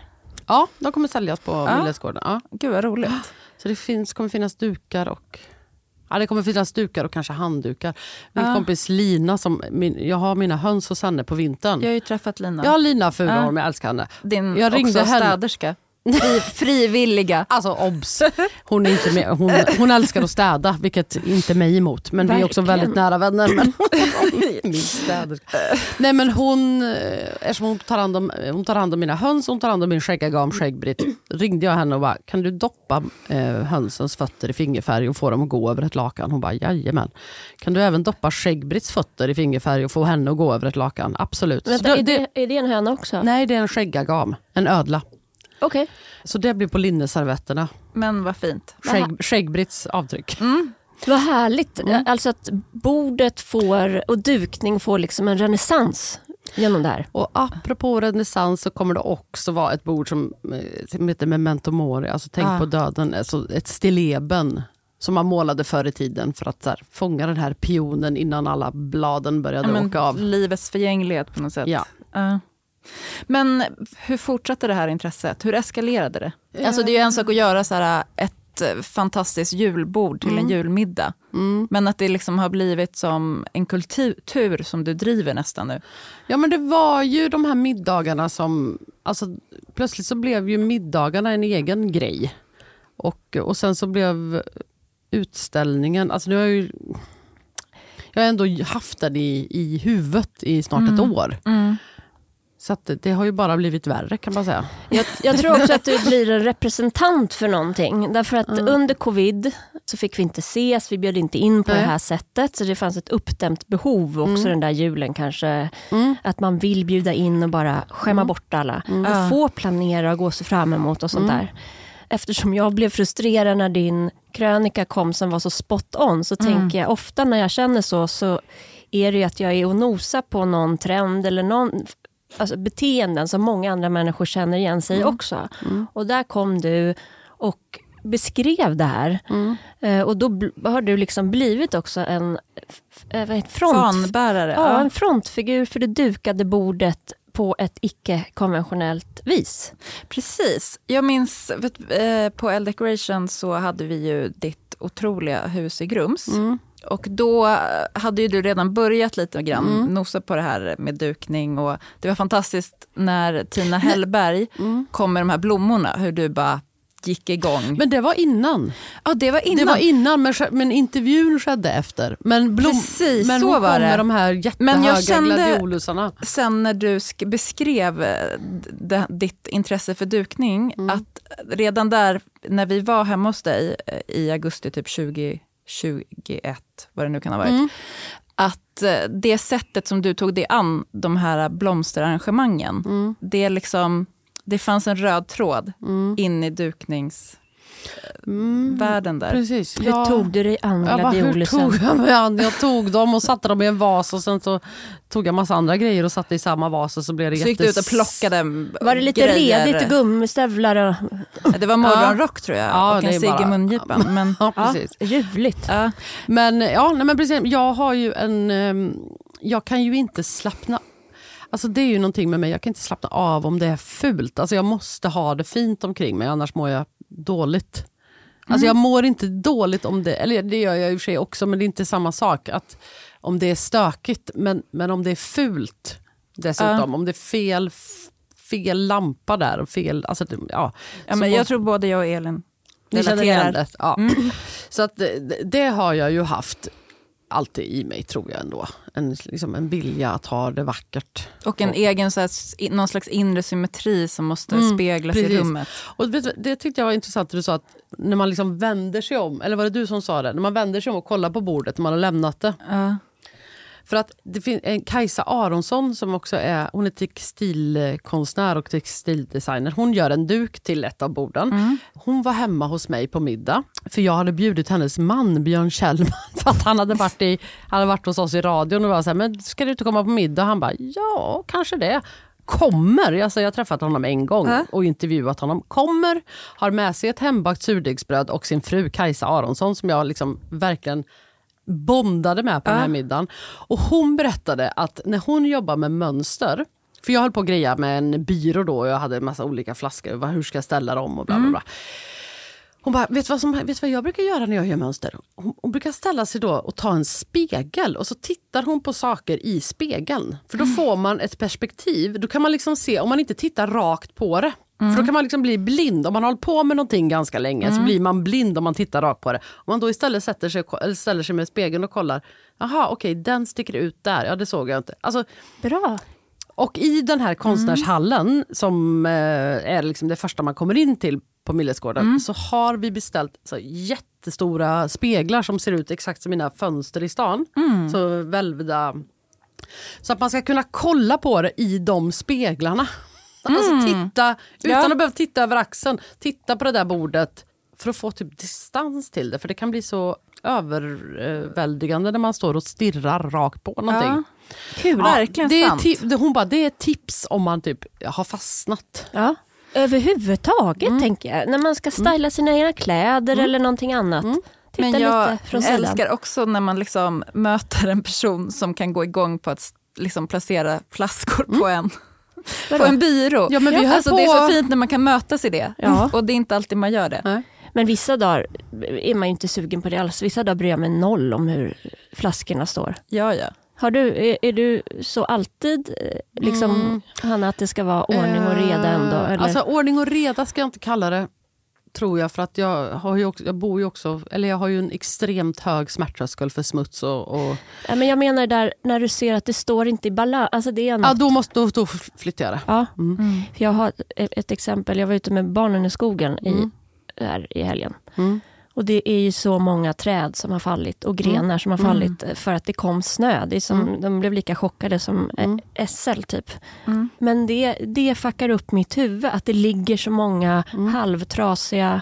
Ja, de kommer säljas på Ja. Millesgården. Ja. Gud vad roligt. Så det finns, kommer finnas dukar och Ja, det kommer finnas dukar och kanske handdukar. Min Ja. kompis Lina, som, min, jag har mina höns hos henne på vintern. Jag har ju träffat Lina. Ja, Lina Furholm, Ja. jag älskar henne. Din Jag ringde också henne. Fri, frivilliga. Alltså obs! Hon, är inte med, hon, hon älskar att städa, vilket inte mig emot. Men vi är också Verkligen. väldigt nära vänner. Men. Nej men hon, eh, eftersom hon tar, hand om, hon tar hand om mina höns, hon tar hand om min skäggagam Skäggbritt. Ringde jag henne och bara, kan du doppa eh, hönsens fötter i fingerfärg och få dem att gå över ett lakan? Hon bara, jajamän. Kan du även doppa Skäggbritts fötter i fingerfärg och få henne att gå över ett lakan? Absolut. Vänta, är, det, är det en höna också? Nej, det är en skäggagam, en ödla. Okej. Så det blir på linneservetterna. Men vad fint. Skägg, Skäggbritts avtryck. Vad härligt. Alltså att bordet får och dukning får liksom en renässans genom det här. Och apropå renässans så kommer det också vara ett bord som, eh, som heter Memento Mori, alltså tänk Ah. på döden, alltså ett stilleben som man målade förr i tiden för att här, fånga den här pionen innan alla bladen började Ja, men åka av. livets förgänglighet på något sätt. Ja. Ja. Men hur fortsatte det här intresset? Hur eskalerade det? Alltså det är ju en sak att göra så här, ett eh, fantastiskt julbord till en julmiddag. Mm. Men att det liksom har blivit som en kultur som du driver nästan nu. Ja men det var ju de här middagarna som, alltså plötsligt så blev ju middagarna en egen grej. Och, och sen så blev utställningen, alltså nu har jag ju jag har ändå haft den i, i huvudet i snart ett år. Så det, har ju bara blivit värre kan man säga. Jag, jag tror också att du blir en representant för någonting. Därför att under covid så fick vi inte ses, vi bjöd inte in på Nej. det här sättet. Så det fanns ett uppdämt behov också den där julen kanske. Mm. Att man vill bjuda in och bara skämma bort alla. Ja. Och få planera och gå sig fram emot och sånt där. Eftersom jag blev frustrerad när din krönika kom som var så spot on så tänker jag ofta när jag känner så så är det ju att jag är och nosar på någon trend eller någon alltså beteenden som många andra människor känner igen sig i också. Och där kom du och beskrev det här. Eh, och då har du liksom blivit också en eh, front, Fanbärare. ja, en frontfigur för det dukade bordet på ett icke-konventionellt vis. Precis. Jag minns vet, eh, på L Decoration så hade vi ju ditt otroliga hus i Grums. Och då hade ju du redan börjat lite grann nosa på det här med dukning. Och det var fantastiskt när Tina Hellberg kom med de här blommorna, hur du bara gick igång. Men det var innan. ja, det var innan. Det var innan men, men intervjun skedde efter. Men, blom, Precis, men så hon var kom det. med de här jättehöga Men jag kände- gladiolusarna. Sen när du sk- beskrev eh, ditt intresse för dukning, att redan där när vi var hemma hos dig eh, i augusti typ 2021, vad det nu kan ha varit, att eh, det sättet som du tog dig an de här blomsterarrangemangen, det, är liksom, det fanns en röd tråd in i dukningsvärlden där. Precis. Hur Ja. tog du dig an Jag bara, hur tog jag mig an? Jag tog dem och satte dem i en vas och sen så tog jag massa andra grejer och satte i samma vas och så blev det Så gick du ut och plockade Var det lite grejer. redigt, gummistövlar och... Det var morgonrock tror jag Ja, och en cigg i mungipan. Men, Ja, Ja, precis. ljuvligt. ja. Men ja, nej, men precis. Jag har ju en... ehm, Jag kan ju inte slappna Alltså det är ju någonting med mig, jag kan inte slappna av om det är fult. Alltså jag måste ha det fint omkring mig, annars mår jag dåligt. Alltså jag mår inte dåligt om det, eller det gör jag i och för sig också, men det är inte samma sak. Att Om det är stökigt, men, men om det är fult dessutom, om det är fel, fel lampa där och fel... Alltså, ja. Ja, men må- jag tror både jag och Elin relaterar. det? Ja. Så att det, det har jag ju haft alltid i mig tror jag ändå. En, liksom en vilja att ha det vackert. Och en egen så här, i- någon slags inre symmetri som måste speglas i precis. rummet. Och vet du, det tyckte jag var intressant att du sa att när man liksom vänder sig om, eller var det du som sa det? När man vänder sig om och kollar på bordet när man har lämnat det. Ja. För att det finns en Kajsa Aronsson som också är, hon är textilkonstnär och textildesigner. Hon gör en duk till ett av borden. Hon var hemma hos mig på middag. För jag hade bjudit hennes man Björn Kjellman för att han hade varit, i, han hade varit hos oss i radion och var så här, men ska du inte komma på middag? Han bara, ja kanske det. Kommer, alltså jag har träffat honom en gång och intervjuat honom. Kommer, har med sig ett hembakt surdegsbröd och sin fru Kajsa Aronsson som jag liksom verkligen bondade med på den här middagen. Och hon berättade att när hon jobbar med mönster, för jag höll på att greja med en byrå då och jag hade en massa olika flaskor, hur ska jag ställa dem och bla bla bla. Hon bara, vet du, vad som, vet du vad jag brukar göra när jag gör mönster? Hon, hon brukar ställa sig då och ta en spegel och så tittar hon på saker i spegeln. För då får man ett perspektiv, då kan man liksom se, om man inte tittar rakt på det. För då kan man liksom bli blind. Om man har hållit på med någonting ganska länge så blir man blind om man tittar rakt på det. Om man då istället sätter sig, eller ställer sig med spegeln och kollar, jaha okej den sticker ut där, ja det såg jag inte. Alltså, Bra. och i den här konstnärshallen, som eh, är liksom det första man kommer in till på Millesgården, så har vi beställt så jättestora speglar som ser ut exakt som mina fönster i stan. Så välvda. Så att man ska kunna kolla på det i de speglarna. Alltså titta, utan Ja. att behöva titta över axeln, titta på det där bordet för att få typ distans till det. För det kan bli så överväldigande när man står och stirrar rakt på någonting. Ja. Kul, verkligen det är sant. hon bara, det är tips om man typ har fastnat. Ja. Överhuvudtaget Mm. tänker jag. När man ska styla sina egna kläder eller någonting annat. Mm. Titta Men jag lite från sidan. älskar också när man liksom möter en person som kan gå igång på att liksom placera flaskor på en. På en byrå. Ja, men vi alltså, på- Det är så fint när man kan mötas i det. Ja. Och det är inte alltid man gör det. Nej. Men vissa dagar är man ju inte sugen på det alls. Vissa dagar bryr jag mig noll om hur flaskorna står. Ja, ja. Har du, är, är du så alltid, eh, liksom, Hanna, att det ska vara ordning och reda ändå? Eh, Eller? Alltså ordning och reda ska jag inte kalla det. Tror jag. För att jag, har ju också, jag bor ju också, eller jag har ju en extremt hög smärttröskel för smuts. Och, och, Ja, men jag menar där när du ser att det står inte i balans. Alltså det är något. ja, då, måste, då, då flyttar jag det. Ja. Mm. Jag har ett, ett exempel. Jag var ute med barnen i skogen i, Mm. här i helgen. Mm. Och det är ju så många träd som har fallit och grenar som har Mm. fallit eh, för att det kom snö. Det är som, Mm. De blev lika chockade som eh, Mm. SL typ. Mm. Men det, det fuckar upp mitt huvud att det ligger så många Mm. halvtrasiga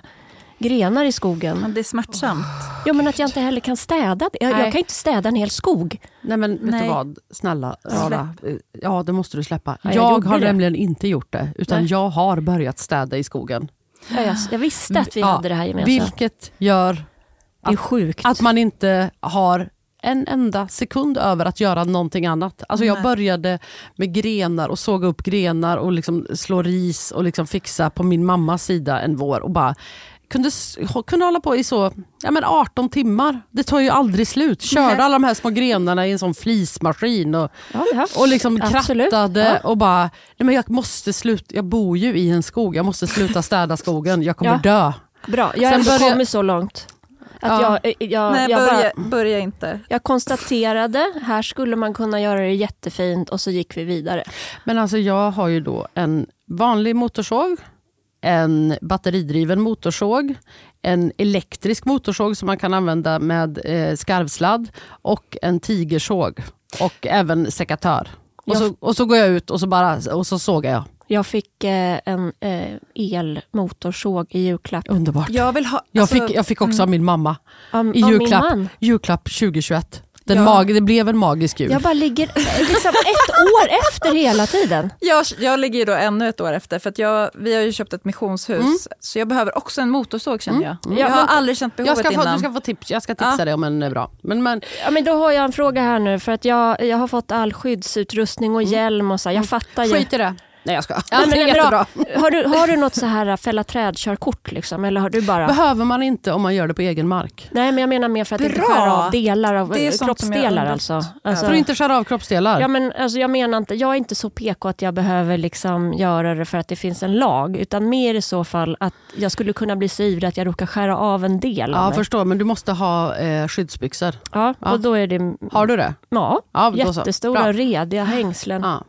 grenar i skogen. Men det är smärtsamt. Jo men att jag inte heller kan städa det. Jag, jag Nej. kan inte städa en hel skog. Nej men vet Nej. du vad, snälla Sara. Ja det måste du släppa. Ja, jag jag har det. nämligen inte gjort det. Utan Nej. jag har börjat städa i skogen. Ja, jag, jag visste att vi Ja, hade det här gemensamt. Vilket gör sjukt. att man inte har en enda sekund över att göra någonting annat. Alltså jag började med grenar och såga upp grenar och liksom slå ris och liksom fixa på min mammas sida en vår. Och bara kunde, kunde hålla på i så ja men 18 timmar. Det tar ju aldrig slut. Körde Nej. alla de här små grenarna i en sån flismaskin och, ja, ja. och liksom Absolut. krattade Ja. och bara, nej men jag måste sluta, jag bor ju i en skog, jag måste sluta städa skogen, jag kommer Ja. dö. Bra, jag har ändå började- kommit så långt. Att Ja. jag, jag, Nej, jag, börja, bara, börja inte. jag konstaterade, här skulle man kunna göra det jättefint och så gick vi vidare. Men alltså jag har ju då en vanlig motorsåg, en batteridriven motorsåg, en elektrisk motorsåg som man kan använda med eh, skarvsladd och en tigersåg och även sekatör. Och, Jag- så, och så går jag ut och så, bara, och så sågar jag. Jag fick eh, en eh, elmotorsåg i julklapp. Underbart. Jag vill ha... Jag alltså, fick, jag fick också av min mamma Av, i julklapp, julklapp 2021. Den Ja. mag, det blev en magisk jul. Jag bara ligger eh, liksom ett år efter hela tiden. Jag, jag ligger ju då ännu ett år efter, för att jag, vi har ju köpt ett missionshus, så jag behöver också en motorsåg känner jag. Mm. Jag Ja, har aldrig känt jag behovet ska få, innan. du ska få tips, jag ska tipsa Ja. dig om en är bra. Men, men, Ja, men då har jag en fråga här nu för att jag, jag har fått all skyddsutrustning och hjälm och så. här. Jag fattar ju. skit i det. Nej jag ska. Ja, men det är jättebra. Har du, har du något så här fälla träd-körkort liksom? Eller har du bara... Behöver man inte om man gör det på egen mark. Nej men jag menar mer för att inte Bra. skära av delar av Det är jag kroppsdelar alltså. alltså För att inte skära av kroppsdelar. Ja, men, alltså, jag menar inte, jag är inte så PK att jag behöver liksom göra det för att det finns en lag. Utan mer i så fall att jag skulle kunna bli så ivrig att jag råkar skära av en del av Ja, mig. förstår, men du måste ha eh, skyddsbyxor. Ja, Ja. och då är det Har du det? ja, Ja, jättestora rediga hängslen. Ja.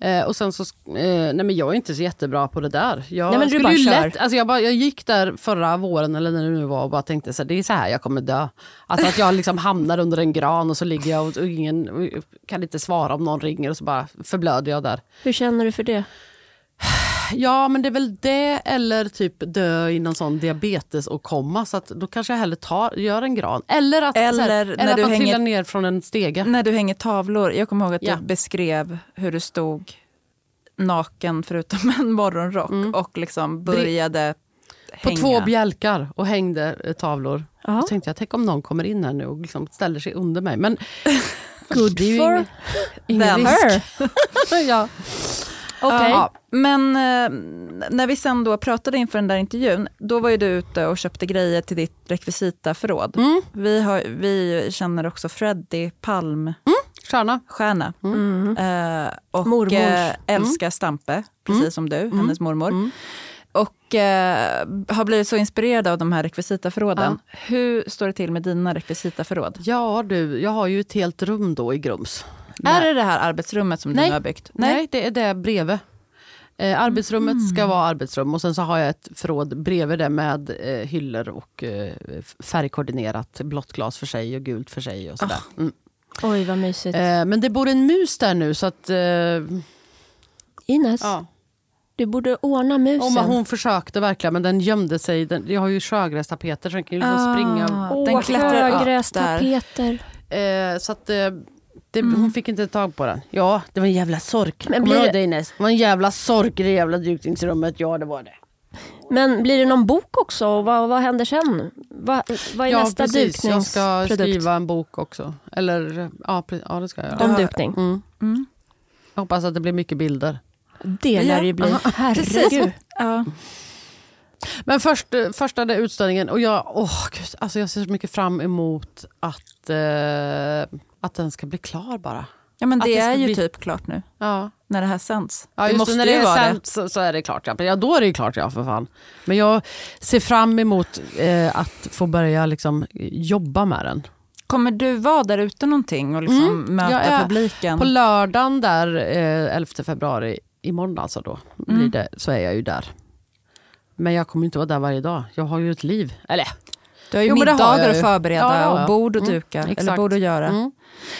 Eh, och sen så, eh, nej men jag är inte så jättebra på det där. Jag, Nej, men du bara ju kör. lätt, alltså jag, bara, jag gick där förra våren eller när det nu var och bara tänkte så här, det är så här jag kommer dö. Alltså att jag liksom hamnar under en gran och så ligger jag och, och ingen och kan inte svara om någon ringer och så bara förblöder jag där. Hur känner du för det? Ja men det är väl det eller typ dö i någon sån diabetes och komma så att då kanske jag hellre tar, gör en gran. Eller att, Eller här, när eller att du man hänger- trillar ner från en stege. När du hänger tavlor, jag kommer ihåg att Ja. du beskrev hur du stod naken förutom en morgonrock och liksom började Mm. På hänga. två bjälkar och hängde eh, tavlor. Då tänkte jag, tänk om någon kommer in här nu och liksom ställer sig under mig. Men Good for ingen, ingen them. risk. her. ja. Okej. Ja, men eh, när vi sen då pratade inför den där intervjun, då var ju du ute och köpte grejer till ditt rekvisitaförråd. Mm. Vi, har, vi känner också Freddie Palmstjärna. Stjärna. Mm. Eh, och Mormors. eh, älskar Stampe, precis som du, hennes mormor. Mm. Och eh, har blivit så inspirerad av de här rekvisitaförråden. Hur står det till med dina rekvisitaförråd? Ja du, jag har ju ett helt rum då i Grums. Är det det här arbetsrummet som Nej. du har byggt? Nej, det är det bredvid. Eh, arbetsrummet ska vara arbetsrum och sen så har jag ett förråd bredvid det med eh, hyllor och eh, färgkoordinerat. Blått glas för sig och gult för sig och sådär. Mm. Oj vad mysigt. Eh, men det bor en mus där nu så att... Eh, Ines, ja. du borde ordna musen. Men hon försökte verkligen men den gömde sig. Den, jag har ju sjögrästapeter så den kan ju liksom Ah. springa. Åh, Den klättrar upp högrästapeter. Eh, så att, eh, det, hon fick inte tag på den. Ja, det var en jävla sork. Men Kommer blir du det- Ines? Det var en jävla sork i det jävla dukningsrummet. Ja, det var det. Men blir det någon bok också? Och Vad, vad händer sen? Vad, vad är ja, nästa precis. Jag ska dukningsprodukt? skriva en bok också. Eller, ja, ja det ska jag göra. Om dukning? Mm. Mm. Jag hoppas att det blir mycket bilder. Det lär det ju bli. Herregud. Ja. Men först, eh, första där utställningen, och jag, åh, gud, alltså jag ser så mycket fram emot att, eh, att den ska bli klar bara. ja, men det, det är ju bli- typ klart nu. Ja. när det här sänds. Ja, det just måste det, när det är sänt så, så är det klart. Ja. Ja, då är det ju klart ja, för fan. Men jag ser fram emot eh, att få börja liksom, jobba med den. Kommer du vara där ute någonting och liksom Mm, möta jag är publiken? På lördagen där, eh, 11 februari, imorgon alltså då, Mm. blir det, så är jag ju där. Men jag kommer inte vara där varje dag. Jag har ju ett liv. Eller, Du har ju Jo, har middagar jag att förbereda Ja, och bord att Mm, duka, eller exakt. bord att göra. Mm.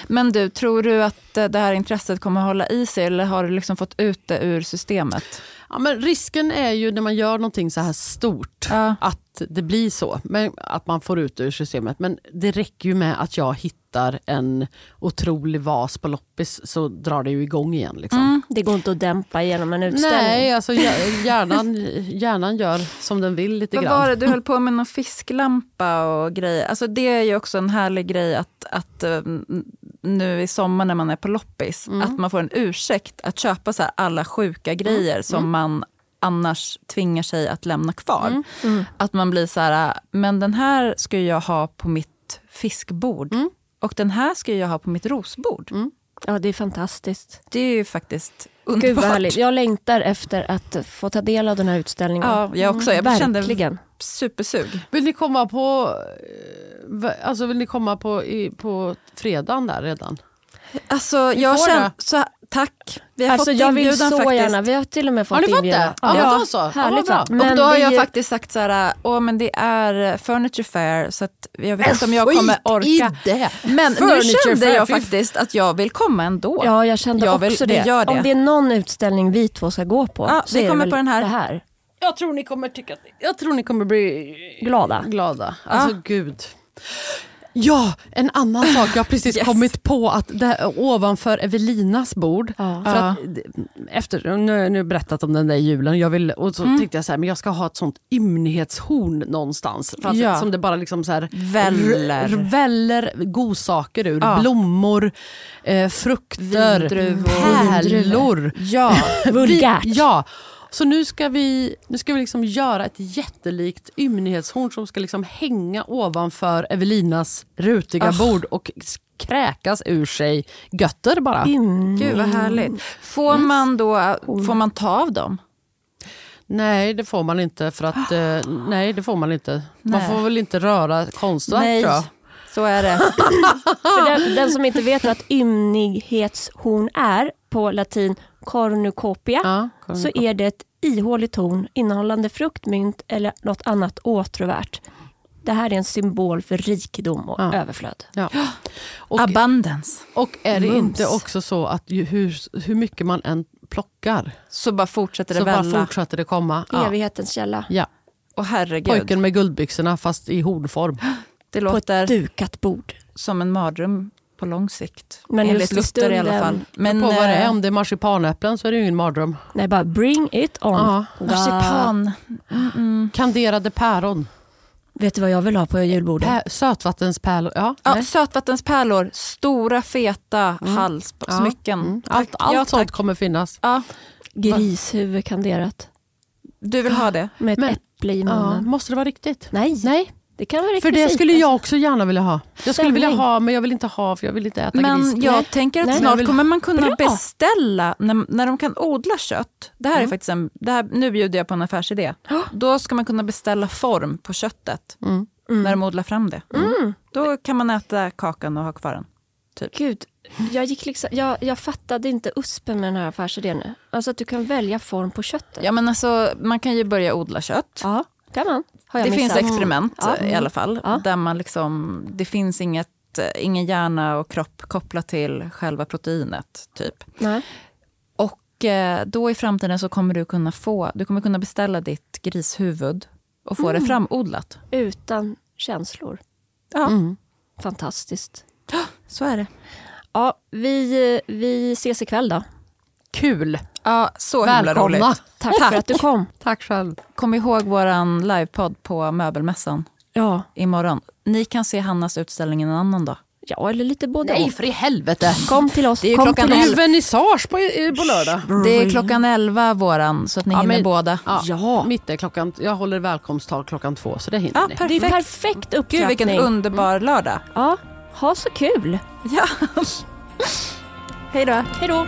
Men du, tror du att eh, det här intresset kommer att hålla i sig eller har du liksom fått ut det ur systemet? Ja, men risken är ju när man gör någonting så här stort Ja. att det blir så. Men, att man får ut det ur systemet. Men det räcker ju med att jag hittar en otrolig vas på loppis så drar det ju igång igen. Liksom. Mm. Det går inte att dämpa genom en utställning. Nej, alltså hjär- hjärnan, hjärnan gör som den vill lite Vad grann. var det, du höll på med någon fisklampa och grejer. Alltså det är ju också en härlig grej att, att eh, nu i sommar när man är på loppis, Mm. att man får en ursäkt att köpa så här alla sjuka grejer som man annars tvingar sig att lämna kvar. Mm. Att man blir så här, men den här ska jag ha på mitt fiskbord. Mm. Och den här ska jag ha på mitt rosbord. Ja, det är fantastiskt. Det är ju faktiskt Gud underbart. vad härligt. Jag längtar efter att få ta del av den här utställningen. Ja, jag också. Jag kände Verkligen. supersug. Vill ni komma på, alltså vill ni komma på, i, på fredagen där redan? Alltså, Vi jag känner, det. så, tack. Vi har Alltså, fått jag vill inbjudan så faktiskt. gärna. Vi har till och med fått Har ni fått inbjudan. det? Ja, men då så. Ja, Härligt. vad bra. Men och då har vi- jag faktiskt sagt så här, åh men det är Furniture Fair så att jag vet inte om jag kommer orka. i det! Men nu Furniture kände Fair, jag faktiskt att jag vill komma ändå. Ja, jag kände Jag vill- också vi det. gör det. Om det är någon utställning vi två ska gå på Ja, så vi är det kommer väl på den här. det här. Jag tror ni kommer tycka jag tror ni kommer bli Glada. glada. Alltså gud. Ja, en annan sak. Jag har precis Yes. kommit på att det ovanför Evelinas bord, Ja. för att, efter, nu har jag nu berättat om den där julen, jag vill, och så Mm. tänkte jag så här, men jag ska ha ett sånt ymnighetshorn någonstans. För att, Ja. Som det bara liksom så här, Väller. r- väller godsaker ur. Ja. Blommor, eh, frukter, Vindruvor. pärlor. Ja, Vulgärt. Ja, så nu ska vi, nu ska vi liksom göra ett jättelikt ymnighetshorn som ska liksom hänga ovanför Evelinas rutiga Ah. bord och kräkas ur sig götter bara. Mm. gud vad härligt. Får man då får man ta av dem? Nej, det får man inte för att eh, nej, det får man inte. Man Nej. får väl inte röra konstverk Nej, tror jag. så är det. För den, den som inte vet vad ett ymnighetshorn är på latin cornucopia Ja, så är det ett ihåligt horn innehållande fruktmynt eller något annat åtråvärt. Det här är en symbol för rikedom och Ja. överflöd. ja. Och, Abundance. och är det Mums. inte också så att ju, hur, hur mycket man än plockar Så bara fortsätter det så bara välla. fortsätter det komma. Ja. Evighetens källa. Ja. Och herregud, Pojken med guldbyxorna fast i hornform. det På ett låter dukat bord. som en mardröm på lång sikt. Men Enligt Luther i alla fall. Men på vad det är. eh, Om det är marsipanäpplen så är det ju ingen mardröm. Nej, bara bring it on. Ja. marsipan. Kanderade päron. Vet du vad jag vill ha på julbordet? Pä- sötvattenspärlor. Ja, Ja, sötvattenspärlor, stora feta Ja. halssmycken. Mm. Tack. Allt, allt ja, sånt kommer finnas. Ja, Grishuvud kanderat. du vill ha det? Med ett Men- äpple i Ja, munnen. måste det vara riktigt? Nej, Nej, det kan vara för det skulle jag också gärna vilja ha. Jag skulle vilja ha, men jag vill inte ha för jag vill inte äta Men gris. jag Nej. tänker att Nej. Snart vill- kommer man kunna Bra. beställa, när, när de kan odla kött. Det här är Mm. faktiskt en, det här, nu bjuder jag på en affärsidé. Då ska man kunna beställa form på köttet Mm. när de odlar fram det. Mm. Då kan man äta kakan och ha kvar den. Gud, jag, gick liksom, jag, jag fattade inte uspen med den här affärsidén nu. Alltså att du kan välja form på köttet. Ja, men alltså, man kan ju börja odla kött. Ja, kan man. Det finns missat. experiment Ja. eh, i alla fall. Ja. Där man liksom, det finns inget, eh, ingen hjärna och kropp kopplat till själva proteinet. typ. Nej. Och eh, då i framtiden så kommer du kunna få, du kommer kunna beställa ditt grishuvud och få det framodlat. Utan känslor. Ja, Mm. Fantastiskt. så är det. Ja, vi, vi ses ikväll då. Kul! Ja, så himla Välkomna! roligt. Tack, för att du kom. Tack själv. Kom ihåg vår livepodd på möbelmässan Ja, imorgon. Ni kan se Hannas utställning en annan dag. ja eller lite både Nej och. för i helvete! Kom till oss. Det är klockan Det till är vernissage på, på lördag. Det är klockan 11 våran, så att ni Ja, hinner men- båda. Ja, Ja. Mitt är klockan, jag håller välkomsttal klockan två så det hinner Ja, ni. perfekt. Det är perfekt upptrappning. Gud vilken underbar lördag. Ja, ha så kul. Ja. Hej då. Hej då.